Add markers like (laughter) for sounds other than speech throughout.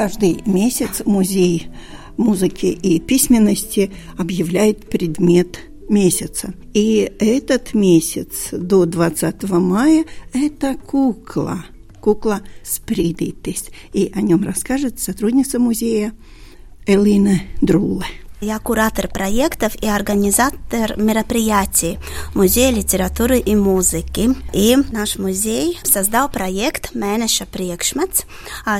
Каждый месяц музей музыки и письменности объявляет предмет месяца. И этот месяц до 20 мая – это кукла. Кукла «Спридитис». И о нем расскажет сотрудница музея Элина Друле. Я куратор проектов и организатор мероприятий Музея литературы и музыки. И наш музей создал проект «Менеша Приекшмац»,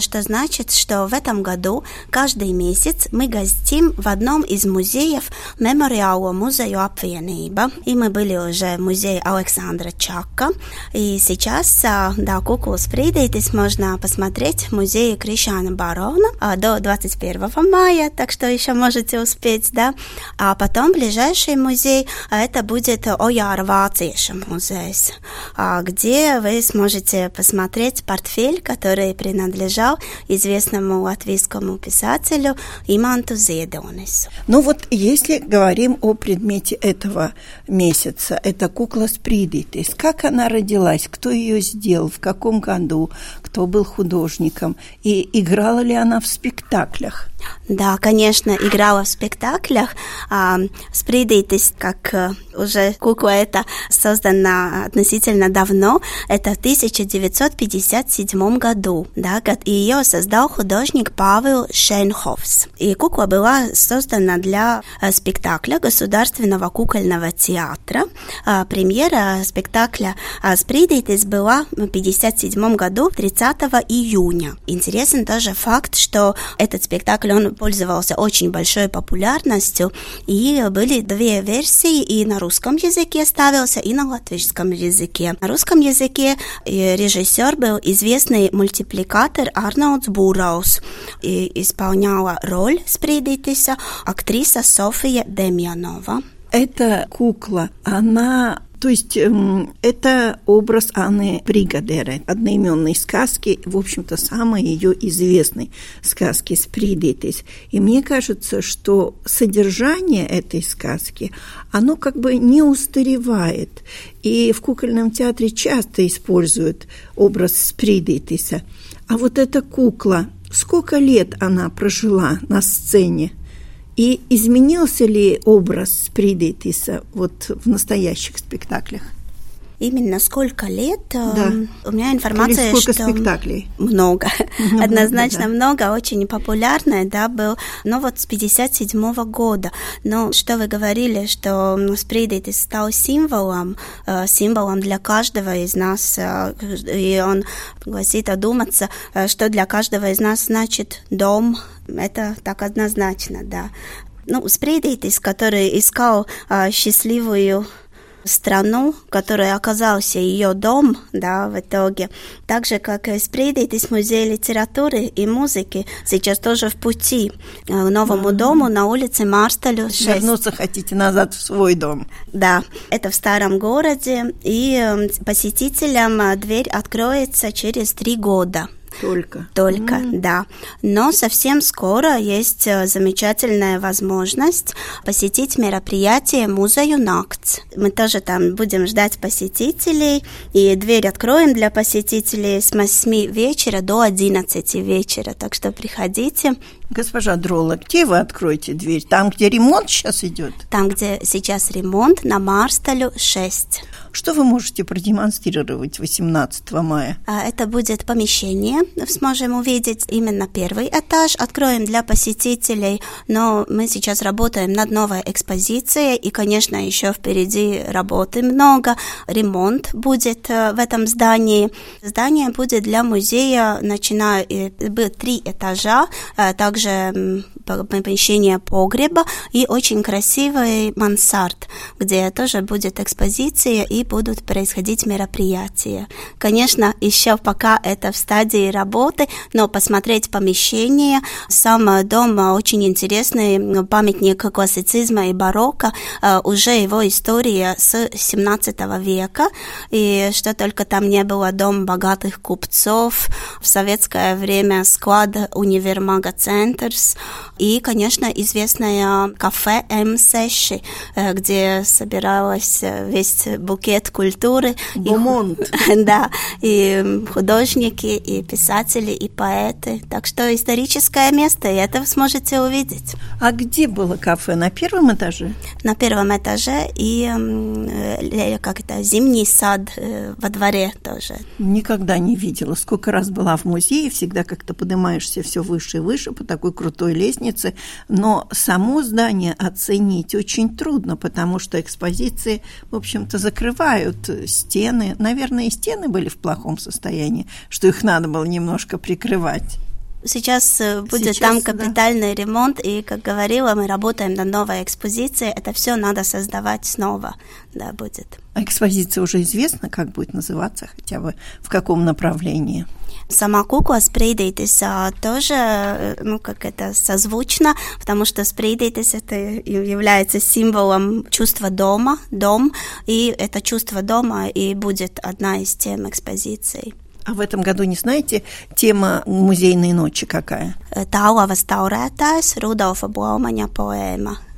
что значит, что в этом году каждый месяц мы гостим в одном из музеев Мемориала музею Апвиенība. И мы были уже в музее Александра Чака. И сейчас, да, куклу Спридейтис можно посмотреть в музее Кришана Барона до 21 мая, так что еще можете успеть успеть, да. А потом ближайший музей, а это будет Ояра Вацieša музей, где вы сможете посмотреть портфель, который принадлежал известному латвийскому писателю Иманту Зедонису. Ну вот, если говорим о предмете этого месяца, это кукла Спридитис. Как она родилась? Кто ее сделал? В каком году? Кто был художником? И играла ли она в спектаклях? Да, конечно, играла в спектаклях. А, Спридитис, как э, уже кукла эта создана относительно давно, это в 1957 году. Да, и ее создал художник Павел Шейнхофс. И кукла была создана для э, спектакля Государственного кукольного театра. А, премьера спектакля а, Спридитис была в 1957 году 30 июня. Интересен тоже факт, что этот спектакль спектакль, он пользовался очень большой популярностью, и были две версии, и на русском языке ставился, и на латвийском языке. На русском языке э, режиссер был известный мультипликатор Арнольдс Бураус, и исполняла роль Спридитиса актриса София Демьянова. Эта кукла, она то есть эм, это образ Анны Бригадеры, одноименной сказки, в общем-то, самой ее известной сказки «Спридитис». И мне кажется, что содержание этой сказки, оно как бы не устаревает. И в кукольном театре часто используют образ Спридитиса. А вот эта кукла, сколько лет она прожила на сцене – и изменился ли образ Придетиса вот в настоящих спектаклях? Именно сколько лет? Э, да. У меня информация, Или сколько что спектаклей? Много. Однозначно много, очень популярная, да, был, но вот с 57 -го года. Но что вы говорили, что Спридетис стал символом, э, символом для каждого из нас, э, и он гласит одуматься, что для каждого из нас значит дом, это так однозначно, да. Ну, Спрейдейтис, который искал а, счастливую страну, которая оказался ее дом, да, в итоге. Так же, как и Спрейдейтис музей литературы и музыки, сейчас тоже в пути к новому mm-hmm. дому на улице Марсталю 6. Вернуться хотите назад в свой дом. Да, это в старом городе, и посетителям а, дверь откроется через три года. Только. Только, mm. да. Но совсем скоро есть э, замечательная возможность посетить мероприятие Музею Накц. Мы тоже там будем ждать посетителей, и дверь откроем для посетителей с 8 вечера до 11 вечера. Так что приходите. Госпожа Дрола, где вы откроете дверь? Там, где ремонт сейчас идет? Там, где сейчас ремонт, на Марсталю 6. Что вы можете продемонстрировать 18 мая? А, это будет помещение. Сможем увидеть именно первый этаж. Откроем для посетителей. Но мы сейчас работаем над новой экспозицией. И, конечно, еще впереди работы много. Ремонт будет э, в этом здании. Здание будет для музея, начиная э, три этажа. Также также помещение погреба и очень красивый мансард, где тоже будет экспозиция и будут происходить мероприятия. Конечно, еще пока это в стадии работы, но посмотреть помещение, сам дом очень интересный, памятник классицизма и барокко, уже его история с 17 века, и что только там не было дом богатых купцов, в советское время склад универмага Центрс и, конечно, известное кафе М6, э, где собиралась весь букет культуры. Бумонт. (laughs) Да, и художники, и писатели, и поэты. Так что историческое место, и это вы сможете увидеть. А где было кафе? На первом этаже? На первом этаже и э, как это, зимний сад э, во дворе тоже. Никогда не видела. Сколько раз была в музее, всегда как-то поднимаешься все выше и выше по такой крутой лестнице. Но само здание оценить очень трудно, потому что экспозиции, в общем-то, закрывают стены. Наверное, и стены были в плохом состоянии, что их надо было немножко прикрывать. Сейчас э, будет Сейчас, там капитальный да. ремонт, и, как говорила, мы работаем над новой экспозицией. Это все надо создавать снова, да, будет. А экспозиция уже известна, как будет называться, хотя бы в каком направлении? Сама кукла Спрейдейтис тоже, э, ну, как это, созвучно, потому что Спрейдейтис это является символом чувства дома, дом, и это чувство дома и будет одна из тем экспозиции. А в этом году, не знаете, тема музейной ночи какая? Тауlavas taurētājs Rudolfa Blaumaņa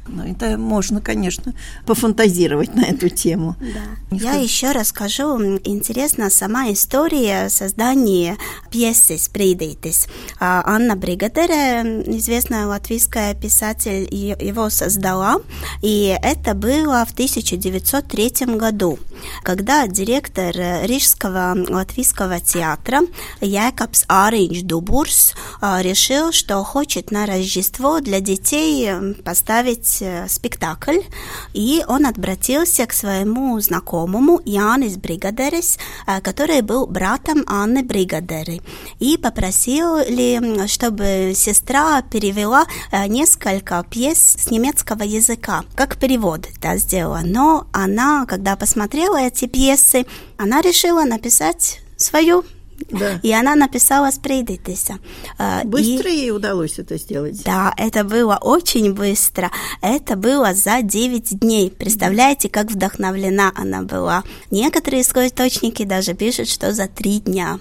ну, это можно, конечно, пофантазировать на эту тему. Да. Я еще расскажу. Интересна сама история создания пьесы «Спридитис». А, Анна Бригадере, известная латвийская писатель, его создала. И это было в 1903 году, когда директор Рижского латвийского театра Якобс Аринч Дубурс а, решил, что хочет на Рождество для детей поставить смотреть э, спектакль, и он обратился к своему знакомому Янис Бригадерис, э, который был братом Анны Бригадеры, и попросил ли, чтобы сестра перевела э, несколько пьес с немецкого языка, как перевод это сделала. Но она, когда посмотрела эти пьесы, она решила написать свою да. И она написала «Спрейдитеся». А, быстро и... ей удалось это сделать? Да, это было очень быстро. Это было за 9 дней. Представляете, как вдохновлена она была. Некоторые источники даже пишут, что за 3 дня.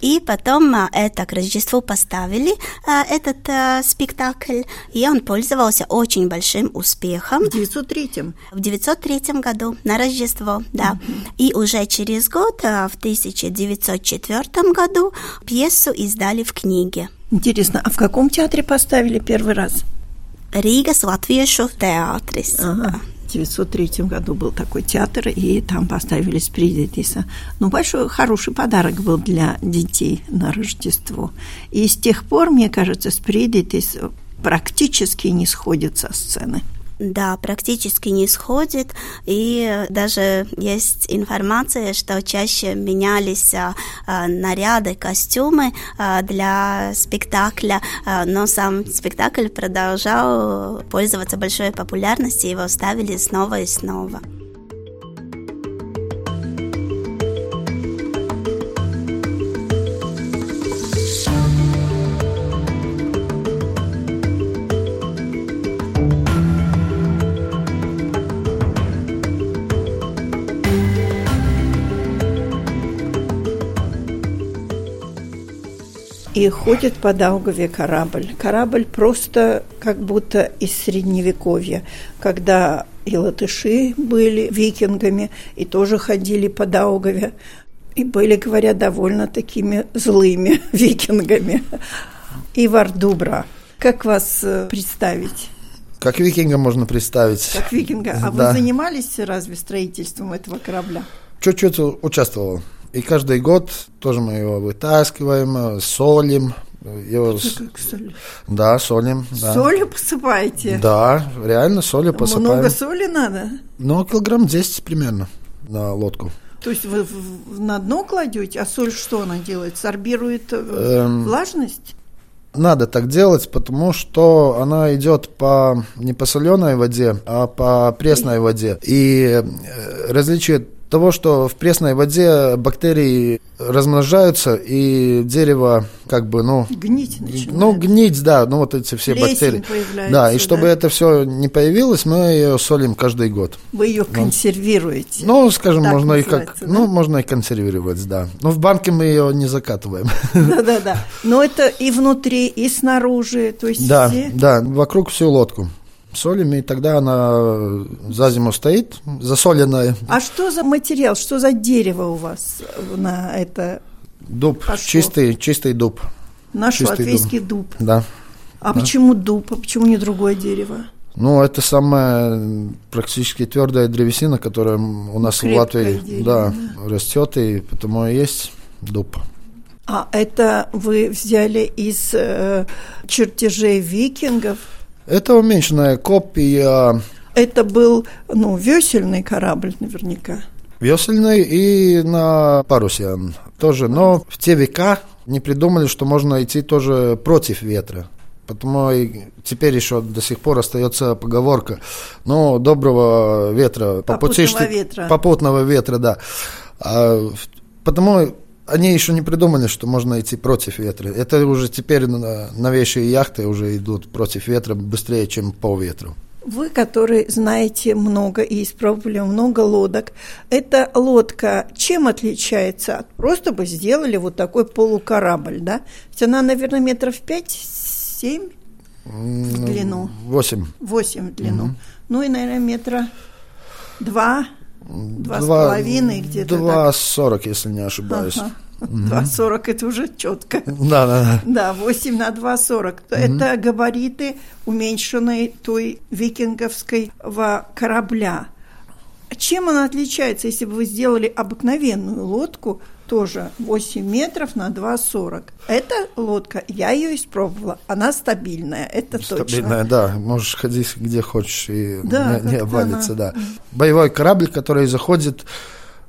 И потом а, это к Рождеству поставили, а, этот а, спектакль, и он пользовался очень большим успехом. В 903 В 903 году, на Рождество, да. Mm-hmm. И уже через год, в 1904 году, пьесу издали в книге. Интересно, а в каком театре поставили первый раз? Рīgas Latviešu teātris. Ага. 1903 году был такой театр, и там поставили Спридитиса. Ну, большой, хороший подарок был для детей на Рождество. И с тех пор, мне кажется, Спридитис практически не сходит со сцены. Да, практически не сходит, и даже есть информация, что чаще менялись а, а, наряды, костюмы а, для спектакля, но сам спектакль продолжал пользоваться большой популярностью, его ставили снова и снова. И ходит по Даугаве корабль. Корабль просто как будто из средневековья, когда и латыши были викингами, и тоже ходили по Даугаве, и были, говоря, довольно такими злыми (laughs) викингами. И Вардубра. Как вас э, представить? Как викинга можно представить. Как викинга. А да. вы занимались разве строительством этого корабля? Чуть-чуть участвовал. И каждый год тоже мы его вытаскиваем, солим. Его... Как соль? Да, солим. Да. Солью посыпаете? Да, реально солью посыпаем. Много соли надо? Ну, килограмм 10 примерно на лодку. То есть вы на дно кладете, а соль что она делает? Сорбирует э, эм... влажность? надо так делать, потому что она идет по не по соленой воде, а по пресной воде. И э, различие того, что в пресной воде бактерии размножаются, и дерево как бы, ну... Гнить начинает. Ну, гнить, да, ну вот эти все Плесень бактерии. Да, и чтобы да? это все не появилось, мы ее солим каждый год. Вы ее консервируете. Ну, скажем, Так можно и как, ну, да? можно и консервировать, да. Но в банке мы ее не закатываем. (laughs) Да-да-да. Но это и внутри, и снаружи. То есть Да, все... да, вокруг всю лодку солим, и тогда она за зиму стоит, засоленная. А что за материал, что за дерево у вас на это? Дуб, Пошло. чистый, чистый дуб, Наш Чистый латвийский дуб. да. А почему дуб, а почему не другое дерево? Ну, это самая практически твердая древесина, которая у нас в Крепкое Латвии дерево, да, растет, и потому и есть дуб. А это вы взяли из э, чертежей викингов? Это уменьшенная копия Это был, ну, весельный корабль наверняка. весельный и на парусе тоже. Но в те века не придумали, что можно идти тоже против ветра. Потому и теперь еще до сих пор остается поговорка, ну, доброго ветра, по пути, Попутного ветра. попутного ветра, да. А, потому они еще не придумали, что можно идти против ветра. Это уже теперь на- новейшие яхты уже идут против ветра быстрее, чем по ветру. Вы, которые знаете много и испробовали много лодок, эта лодка чем отличается? от- Просто бы сделали вот такой полукорабль, да? Ведь она, наверное, метров пять-семь в длину, Восемь. восемь в длину. Ну и, наверное, метра два, два с половиной где-то. Два сорок, если не ошибаюсь. Ага. Два сорок это уже четко. Да, да, да. Да, 8 на 2,40. Это габариты уменьшенной той викинговской корабля. Чем она отличается, если бы вы сделали обыкновенную лодку, тоже 8 метров на 2,40? Эта лодка, я ее испробовала, она стабильная, это Стабильная, точно. да. Можешь ходить где хочешь и Да, не, обвалится, она- да. Боевой корабль, который заходит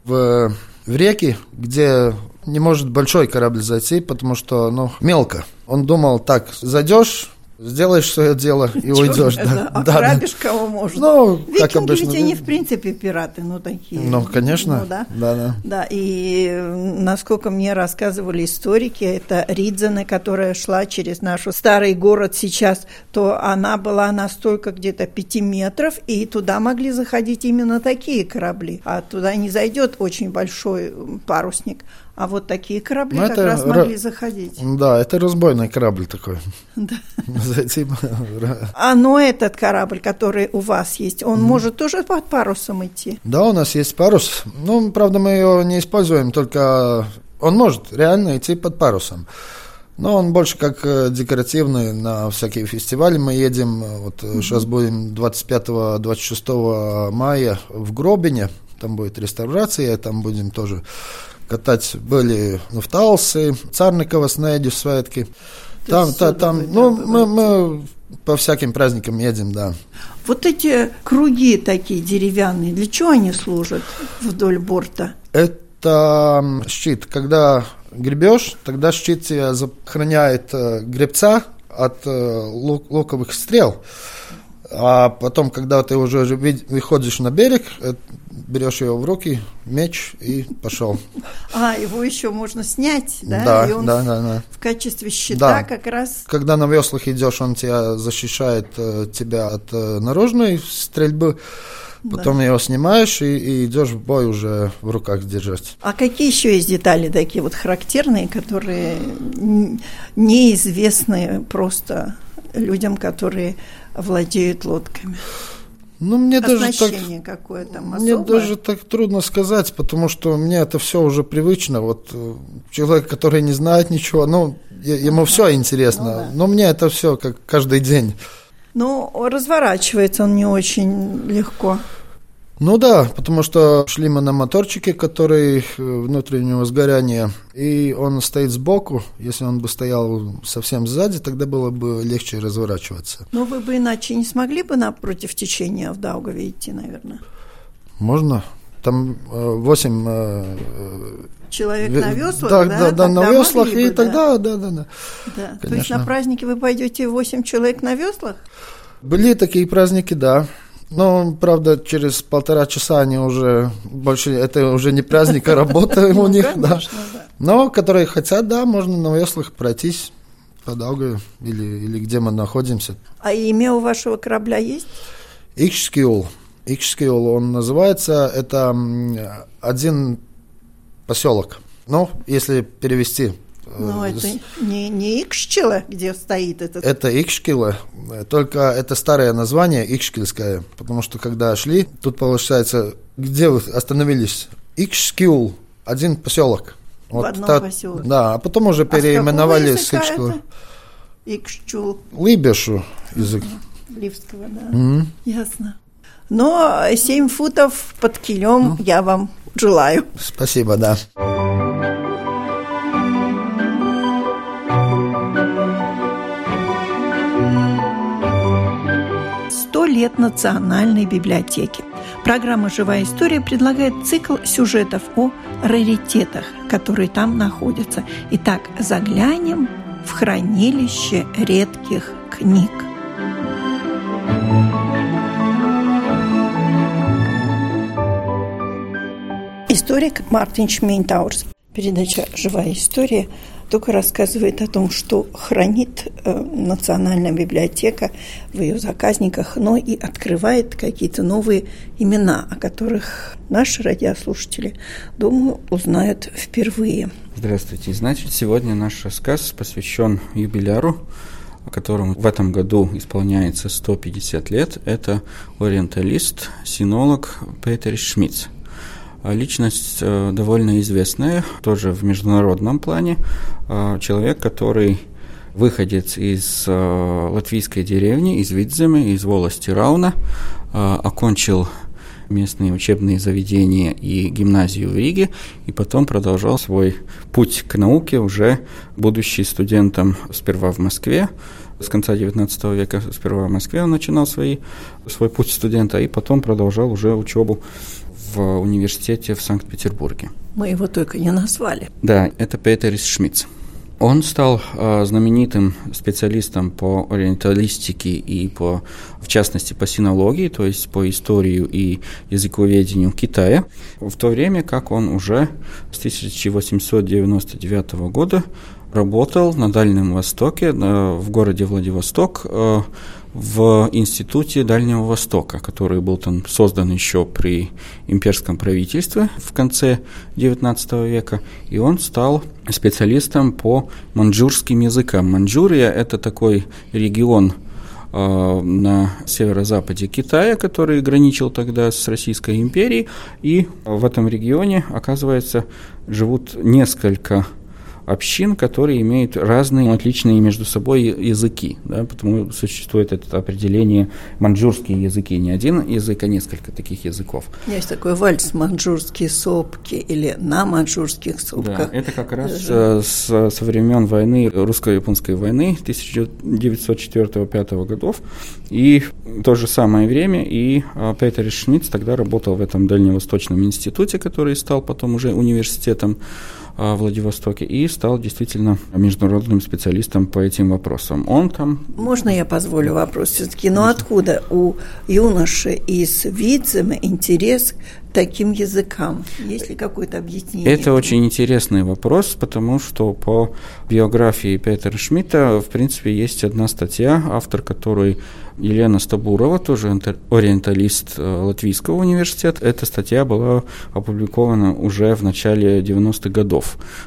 в, в реки, где не может большой корабль зайти, потому что, ну, мелко. Он думал, так, зайдешь, сделаешь свое дело и уйдешь. Чёрт, Да, А да, да. грабишь кого можно. Ну, как Викинги обычно. ведь они, в принципе, пираты, ну, такие. Ну, конечно. Ну, да. Да, да. Да, и насколько мне рассказывали историки, это Ридзена, которая шла через наш старый город сейчас, то она была настолько где-то 5 метров, и туда могли заходить именно такие корабли. А туда не зайдет очень большой парусник. А вот такие корабли Ну, как это раз ра- могли заходить. Да, это разбойный корабль такой. (laughs) Да. (laughs) Зайти. А но этот корабль, который у вас есть, он может тоже под парусом идти? Да, у нас есть парус. Ну, правда, мы его не используем, только он может реально идти под парусом. Но он больше как э, декоративный на всякие фестивали. Мы едем, э, вот э, сейчас будем 25-26 мая в Гробине, там будет реставрация, там будем тоже катать. Были ну, в Талсы, Царникова, Снеди, Светки. Там, та- там, ну, мы, мы по всяким праздникам едем, да. Вот эти круги такие деревянные, для чего они служат вдоль борта? Это щит. Когда гребешь, тогда щит тебя охраняет э, гребца от э, лук- луковых стрел. А потом, когда ты уже выходишь на берег, э, берешь ее в руки, меч и пошел. А, его еще можно снять, да? Да, И он да, да, да. в качестве щита Да. как раз... Когда на веслах идешь, он тебя защищает э, тебя от э, наружной стрельбы. Потом его снимаешь и, и идешь в бой уже в руках держать. А какие еще есть детали такие вот характерные, которые неизвестны просто людям, которые владеют лодками? Ну, мне даже так Оснащение какое там Мне особое? даже так трудно сказать, потому что мне это все уже привычно. Вот э, человек, который не знает ничего, ну, ему все интересно, Ну да. но мне это все как каждый день. Ну, разворачивается он не очень легко. Ну да, потому что шли мы на моторчике, который э, внутреннего сгорания, и он стоит сбоку. Если он бы стоял совсем сзади, тогда было бы легче разворачиваться. Но вы бы иначе не смогли бы напротив течения в Даугаве идти, наверное. Можно? Там э, восемь э, э, человек на веслах, да? Да, да, да на веслах, и бы, тогда, да, да, да. да. То есть на праздники вы пойдете 8 человек на веслах? Были такие праздники, да. Но, правда, через полтора часа они уже больше, это уже не праздник, а (laughs) работа у них, да. Но, которые хотят, да, можно на веслах пройтись по Даугаве или, или где мы находимся. А имя у вашего корабля есть? Икшскиул. Икшскиул он называется. Это один поселок. Ну, если перевести ну, это не, не Икшчила, где стоит этот... Это Икшкила, только это старое название, Икшкильское, потому что когда шли, тут получается, где вы остановились? Икшкиул, один поселок. В вот одном та, поселке. Да, а потом уже переименовали а с, Икшкила. Икшчул. Либешу язык. Ливского, да. Mm-hmm. Ясно. Но 7 футов под килем mm-hmm. я вам желаю. Спасибо, да. Лет Национальной библиотеки. Программа «Живая история» предлагает цикл сюжетов о раритетах, которые там находятся. Итак, заглянем в хранилище редких книг. Историк Мартин Шмейнтаурс. Передача «Живая история» только рассказывает о том, что хранит э, Национальная библиотека в ее заказниках, но и открывает какие-то новые имена, о которых наши радиослушатели, думаю, узнают впервые. Здравствуйте. Значит, сегодня наш рассказ посвящен юбиляру, которому в этом году исполняется 150 лет. Это ориенталист, синолог Петер Шмидц. А личность э, довольно известная, тоже в международном плане. А, человек, который выходец из э, латвийской деревни, из Видземы, из волости Рауна, а, окончил местные учебные заведения и гимназию в Риге, и потом продолжал свой путь к науке, уже будучи студентом сперва в Москве, с конца XIX века сперва в Москве он начинал свои, свой путь студента, и потом продолжал уже учебу в университете в Санкт-Петербурге. Мы его только не назвали. Да, это Петерис Шмидц. Он стал э, знаменитым специалистом по ориенталистике и по, в частности, по синологии, то есть по истории и языковедению Китая, в то время как он уже с 1899 года работал на Дальнем Востоке, э, в городе Владивосток, э, в Институте Дальнего Востока, который был там создан еще при имперском правительстве в конце XIX века, и он стал специалистом по маньчжурским языкам. Маньчжурия – это такой регион э, на северо-западе Китая, который граничил тогда с Российской империей, и в этом регионе, оказывается, живут несколько общин, которые имеют разные, отличные между собой языки. Да, потому существует это определение маньчжурские языки. Не один язык, а несколько таких языков. Есть такой вальс «Маньчжурские сопки» или «На маньчжурских сопках». Да, это как раз э, с, со времен войны, русско-японской войны 1904-1905 годов. И в то же самое время и э, Петер Шмидц тогда работал в этом Дальневосточном институте, который стал потом уже университетом в Владивостоке и стал действительно международным специалистом по этим вопросам. Он там... Можно я позволю вопрос все-таки? Но откуда у юноши из Видзема интерес таким языкам? Есть ли какое-то объяснение? Это очень интересный вопрос, потому что по биографии Петера Шмидта, в принципе, есть одна статья, автор которой Елена Стабурова, тоже ориенталист э, Латвийского университета. Эта статья была опубликована уже в начале 90-х годов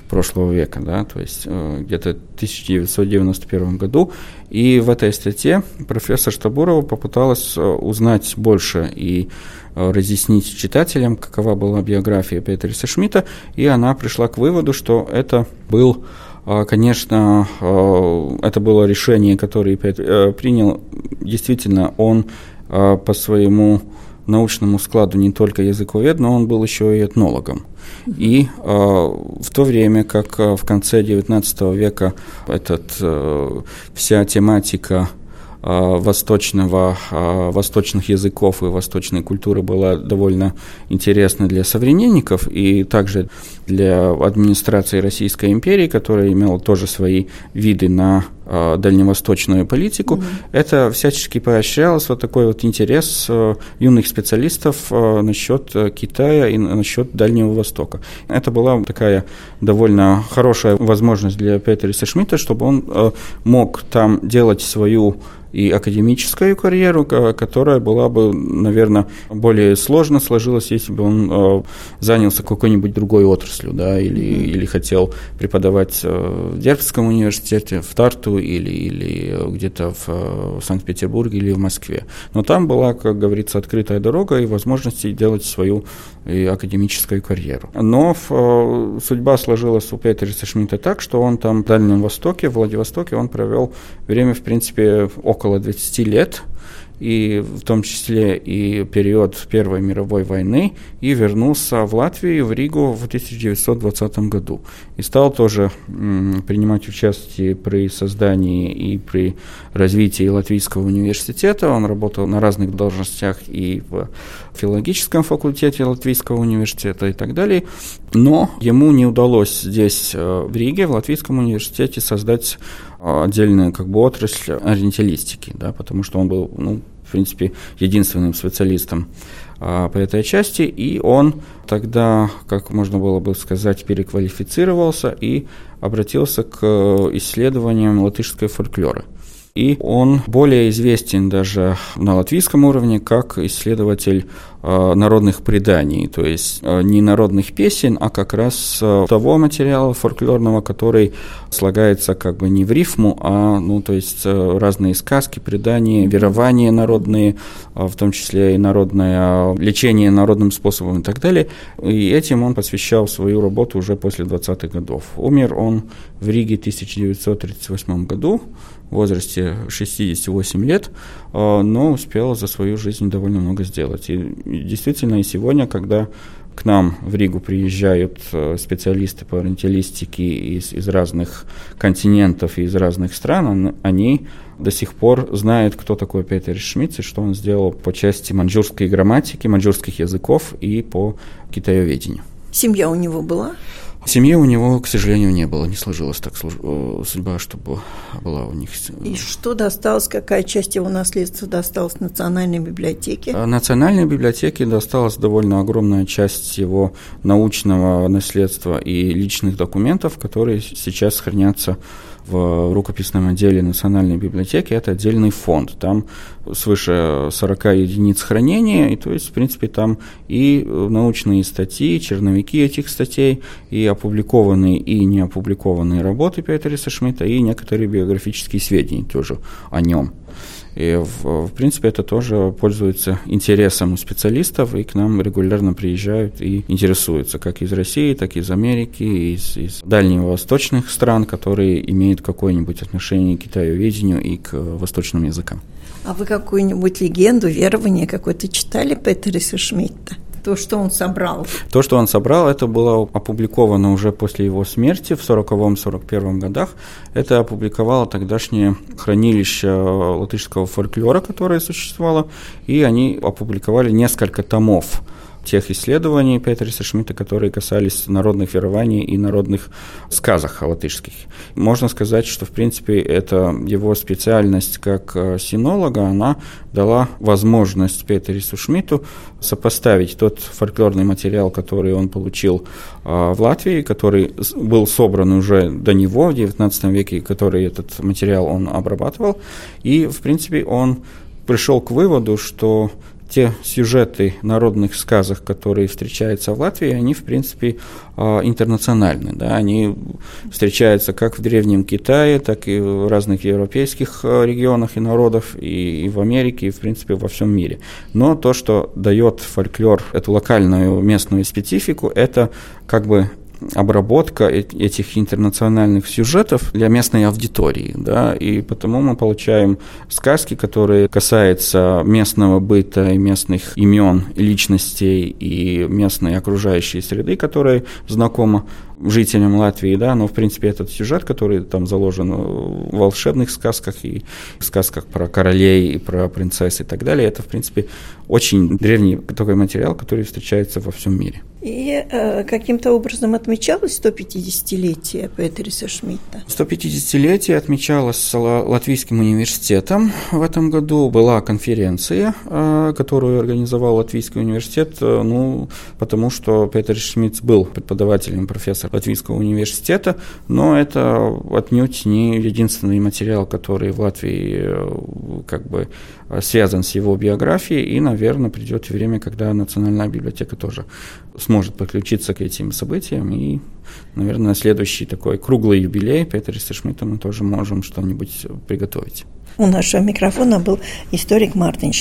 прошлого века, да, то есть э, где-то в 1991 году. И в этой статье профессор Стабурова попыталась э, узнать больше и разъяснить читателям, какова была биография Петриса Шмидта, и она пришла к выводу, что это был конечно, это было решение, которое э, принял. Действительно, он по своему научному складу не только языковед, но он был еще и этнологом. И э, в то время, как в конце XIX века этот, э, вся тематика восточного, восточных языков и восточной культуры была довольно интересна для современников, и также для администрации Российской империи, которая имела тоже свои виды на э, дальневосточную политику, mm-hmm. это всячески поощрялось вот такой вот интерес э, юных специалистов э, насчет Китая и насчет Дальнего Востока. Это была такая довольно хорошая возможность для Петриса Шмидта, чтобы он мог там делать свою и академическую карьеру, которая была бы, наверное, более сложно сложилась, если бы он э, занялся какой-нибудь другой отраслью, да, или, mm-hmm. или хотел преподавать э, в Дербском университете, в Тарту или, или где-то в, в Санкт-Петербурге или в Москве. Но там была, как говорится, открытая дорога и возможности делать свою и академическую карьеру. Но э, судьба сложилась у Петерса Шмидта так, что он там в Дальнем Востоке, в Владивостоке, он провел время, в принципе, около 20 лет – и в том числе и период Первой мировой войны, и вернулся в Латвию, в Ригу в 1920 году. И стал тоже принимать участие при создании и при развитии Латвийского университета. Он работал на разных должностях и в филологическом факультете Латвийского университета и так далее. Но ему не удалось здесь, э, в Риге, в Латвийском университете, создать отдельную как бы отрасль ориенталистики, да, потому что он был, ну, в принципе, единственным специалистом а, по этой части, и он тогда, как можно было бы сказать, переквалифицировался и обратился к исследованиям латышской фольклоры. И он более известен даже на латвийском уровне как исследователь э, народных преданий, то есть э, не народных песен, а как раз э, того материала фольклорного, который слагается как бы не в рифму, а ну то есть разные сказки, предания, верования народные, в том числе и народное лечение народным способом и так далее. И этим он посвящал свою работу уже после 20-х годов. Умер он в Риге в 1938 году в возрасте 68 лет, но успел за свою жизнь довольно много сделать. И действительно, и сегодня, когда к нам в Ригу приезжают э, специалисты по ориенталистике из, из разных континентов и из разных стран, они до сих пор знают, кто такой Петер Шмидц и что он сделал по части маньчжурской грамматики, маньчжурских языков и по китаеведению. Семья у него была? Семьи у него, к сожалению, не было. Не сложилась так э, судьба, чтобы была у них. И что досталось, какая часть его наследства досталась Национальной библиотеке? А Национальной библиотеке досталась довольно огромная часть его научного наследства и личных документов, которые сейчас хранятся в рукописном отделе Национальной библиотеки это отдельный фонд. Там свыше 40 единиц хранения, и то есть, в принципе, там и научные статьи, черновики этих статей, и опубликованные, и не опубликованные работы Петериса Шмидта, и некоторые биографические сведения тоже о нем. И, в, в принципе, это тоже пользуется интересом у специалистов, и к нам регулярно приезжают и интересуются, как из России, так и из Америки, из, из дальневосточных стран, которые имеют какое-нибудь отношение к китаеведению и к восточным языкам. А вы какую-нибудь легенду, верование какое-то читали Петериса Шмидта? То, что он собрал. То, что он собрал, это было опубликовано уже после его смерти в 40-41 годах. Это опубликовало тогдашнее хранилище латышского фольклора, которое существовало, и они опубликовали несколько томов тех исследований Петриса Шмидта, которые касались народных верований и народных сказок латышских. Можно сказать, что, в принципе, это его специальность как э, синолога, она дала возможность Петерису Шмидту сопоставить тот фольклорный материал, который он получил э, в Латвии, который был собран уже до него в XIX веке, который этот материал он обрабатывал, и, в принципе, он пришел к выводу, что те сюжеты народных сказок, которые встречаются в Латвии, они, в принципе, а, интернациональны. Да? Они встречаются как в Древнем Китае, так и в разных европейских а, регионах и народов, и, в Америке, и, в принципе, во всем мире. Но то, что дает фольклор эту локальную местную специфику, это как бы обработка этих интернациональных сюжетов для местной аудитории, да, и потому мы получаем сказки, которые касаются местного быта и местных имен, личностей и местной окружающей среды, которая знакома жителям Латвии, да, но в принципе этот сюжет, который там заложен в волшебных сказках и в сказках про королей и про принцесс и так далее, это в принципе очень древний такой материал, который встречается во всем мире. И э, каким-то образом отмечалось 150-летие Петериса Шмидта? 150-летие отмечалось Латвийским университетом. В этом году была конференция, э, которую организовал Латвийский университет, э, ну, потому что Петер Шмидт был преподавателем, профессор Латвийского университета, но это отнюдь не единственный материал, который в Латвии э, как бы связан с его биографией, и, наверное, придет время, когда Национальная библиотека тоже сможет подключиться к этим событиям, и, наверное, следующий такой круглый юбилей Петера Шмидта мы тоже можем что-нибудь приготовить. У нашего микрофона был историк Мартин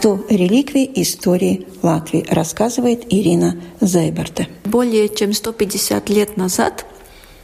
Шминтаурс. реликвий истории Латвии, рассказывает Ирина Зайберта. Более чем 150 лет назад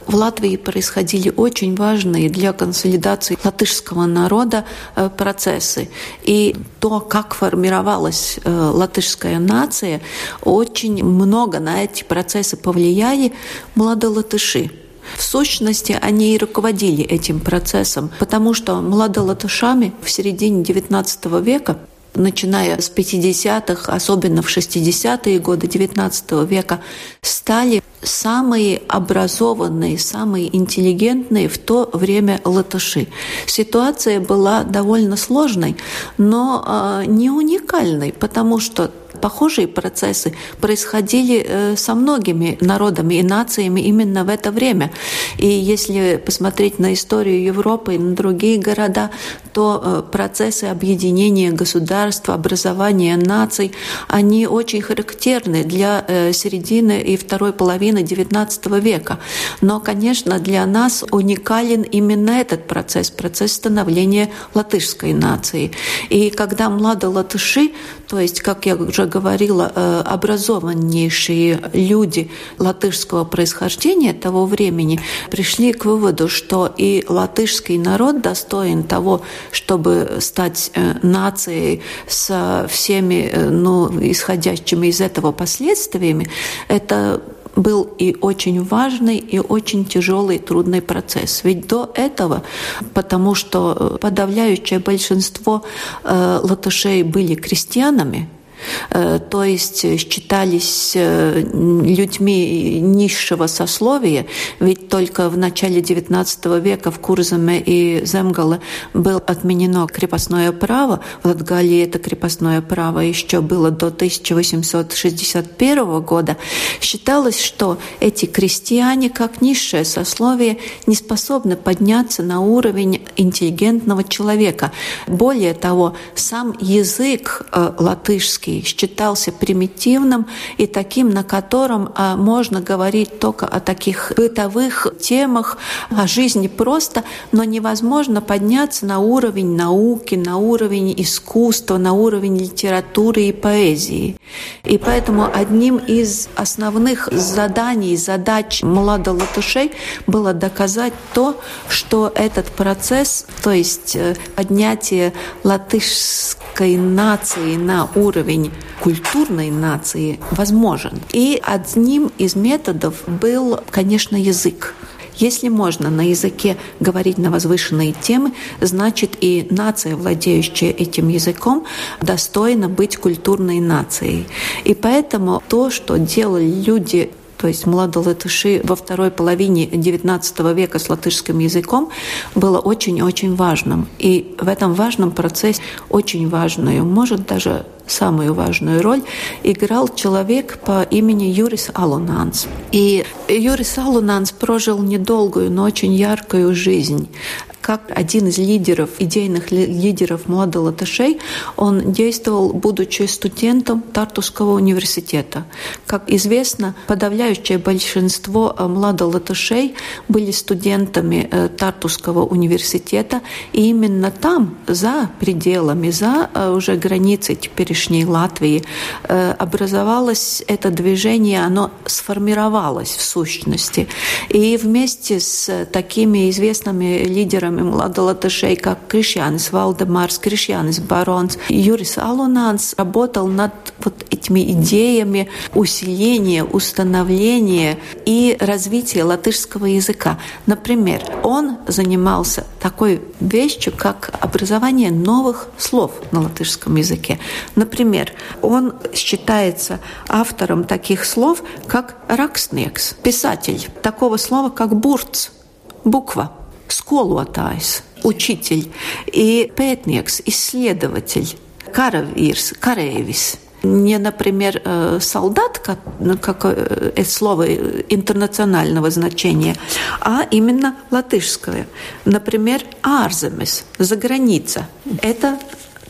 в Латвии происходили очень важные для консолидации латышского народа э, процессы. И то, как формировалась э, латышская нация, очень много на эти процессы повлияли младолатыши. В сущности, они и руководили этим процессом, потому что младолатышами в середине XIX века начиная с 50-х, особенно в 60-е годы XIX века, стали самые образованные, самые интеллигентные в то время латыши. Ситуация была довольно сложной, но э, не уникальной, потому что Похожие процессы происходили э, со многими народами и нациями именно в это время. И если посмотреть на историю Европы и на другие города, то э, процессы объединения государства, образования наций, они очень характерны для э, середины и второй половины XIX века. Но, конечно, для нас уникален именно этот процесс, процесс становления латышской нации. И когда младые латыши, то есть, как я уже говорила, э, образованнейшие люди латышского происхождения того времени пришли к выводу, что и латышский народ достоин того, чтобы стать э, нацией со всеми, э, ну, исходящими из этого последствиями, это был и очень важный, и очень тяжелый, трудный процесс. Ведь до этого, потому что подавляющее большинство э, латышей были крестьянами, Э, то есть считались э, людьми низшего сословия, ведь только в начале XIX века в Курзаме и Земгале было отменено крепостное право. В Латгалии это крепостное право еще было до 1861 года. Считалось, что эти крестьяне, как низшее сословие, не способны подняться на уровень интеллигентного человека. Более того, сам язык э, латышский русский считался примитивным и таким, на котором а, можно говорить только о таких бытовых темах, о жизни просто, но невозможно подняться на уровень науки, на уровень искусства, на уровень литературы и поэзии. И поэтому одним из основных заданий, задач младолатышей было доказать то, что этот процесс, то есть э, поднятие латышской нации на уровень культурной нации возможен. И одним из методов был, конечно, язык. Если можно на языке говорить на возвышенные темы, значит и нация, владеющая этим языком, достойна быть культурной нацией. И поэтому то, что делали люди то есть младолатыши во второй половине XIX века с латышским языком, было очень-очень важным. И в этом важном процессе очень важную, может даже самую важную роль играл человек по имени Юрис Алунанс. И Юрис Алунанс прожил недолгую, но очень яркую жизнь как один из лидеров, идейных лидеров Млада Латышей, он действовал, будучи студентом Тартусского университета. Как известно, подавляющее большинство э, Млада Латышей были студентами э, Тартусского университета, и именно там, за пределами, за э, уже границей теперешней Латвии, образовалось это движение, оно сформировалось в сущности. И вместе с такими известными лидерами лидерами младолатышей, как Кришьянис Валдемарс, Кришьянис Баронс. Юрис Алунанс работал над вот этими идеями усиления, установления и развития латышского языка. Например, он занимался такой вещью, как образование новых слов на латышском языке. Например, он считается автором таких слов, как «ракстнекс», писатель, такого слова, как «бурц», буква, учитель, и «пētnieks», исследователь, «каравирс», «карēvis», не, например, э, солдат, как, ну, как э, это слово интернационального значения, а именно латышское. Например, «арземес» – «за граница». Это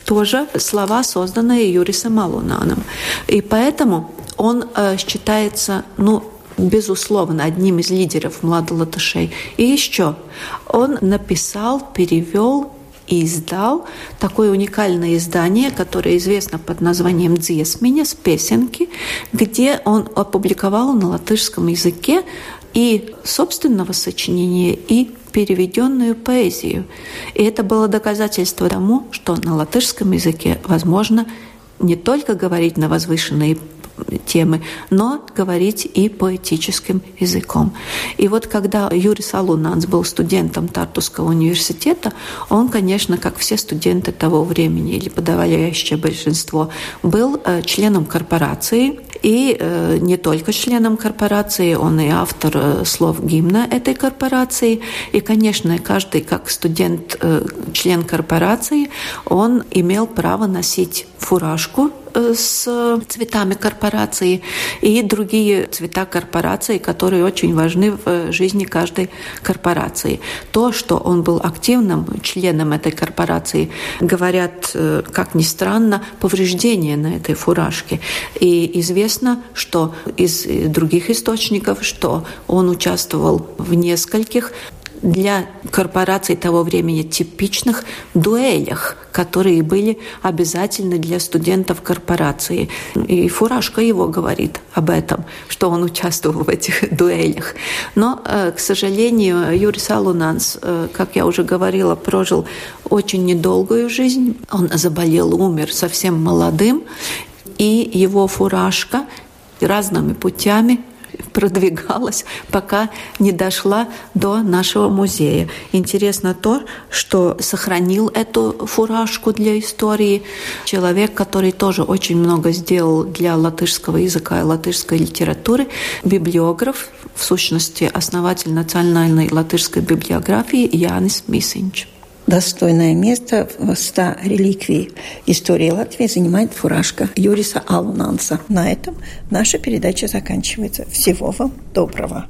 тоже слова, созданные Юрисом Алунаном. И поэтому он э, считается, ну, безусловно, одним из лидеров младолатышей. И еще он написал, перевел и издал такое уникальное издание, которое известно под названием «Дзесменя» с песенки, где он опубликовал на латышском языке и собственного сочинения, и переведенную поэзию. И это было доказательство тому, что на латышском языке возможно не только говорить на возвышенные темы, но говорить и поэтическим языком. И вот когда Юрий Салунанс был студентом Тартусского университета, он, конечно, как все студенты того времени, или подавляющее большинство, был э, членом корпорации, и э, не только членом корпорации, он и автор э, слов гимна этой корпорации. И, конечно, каждый, как студент, член корпорации, он имел право носить фуражку с цветами корпорации и другие цвета корпорации, которые очень важны в жизни каждой корпорации. То, что он был активным членом этой корпорации, говорят, э, как ни странно, повреждения на этой фуражке. И известно, что из других источников, что он участвовал в нескольких для корпораций того времени типичных дуэлях, которые были обязательны для студентов корпорации. И Фуражка его говорит об этом, что он участвовал в этих (laughs) дуэлях. Но, э, к сожалению, Юрий Салунанс, э, как я уже говорила, прожил очень недолгую жизнь. Он заболел, умер совсем молодым, и его фуражка разными путями продвигалась, пока не дошла до нашего музея. Интересно то, что сохранил эту фуражку для истории человек, который тоже очень много сделал для латышского языка и латышской литературы, библиограф, в сущности, основатель национальной латышской библиографии Янис Мисинч. Достойное место в 100 реликвий истории Латвии занимает фуражка Юриса Алунанса. На этом наша передача заканчивается. Всего вам доброго.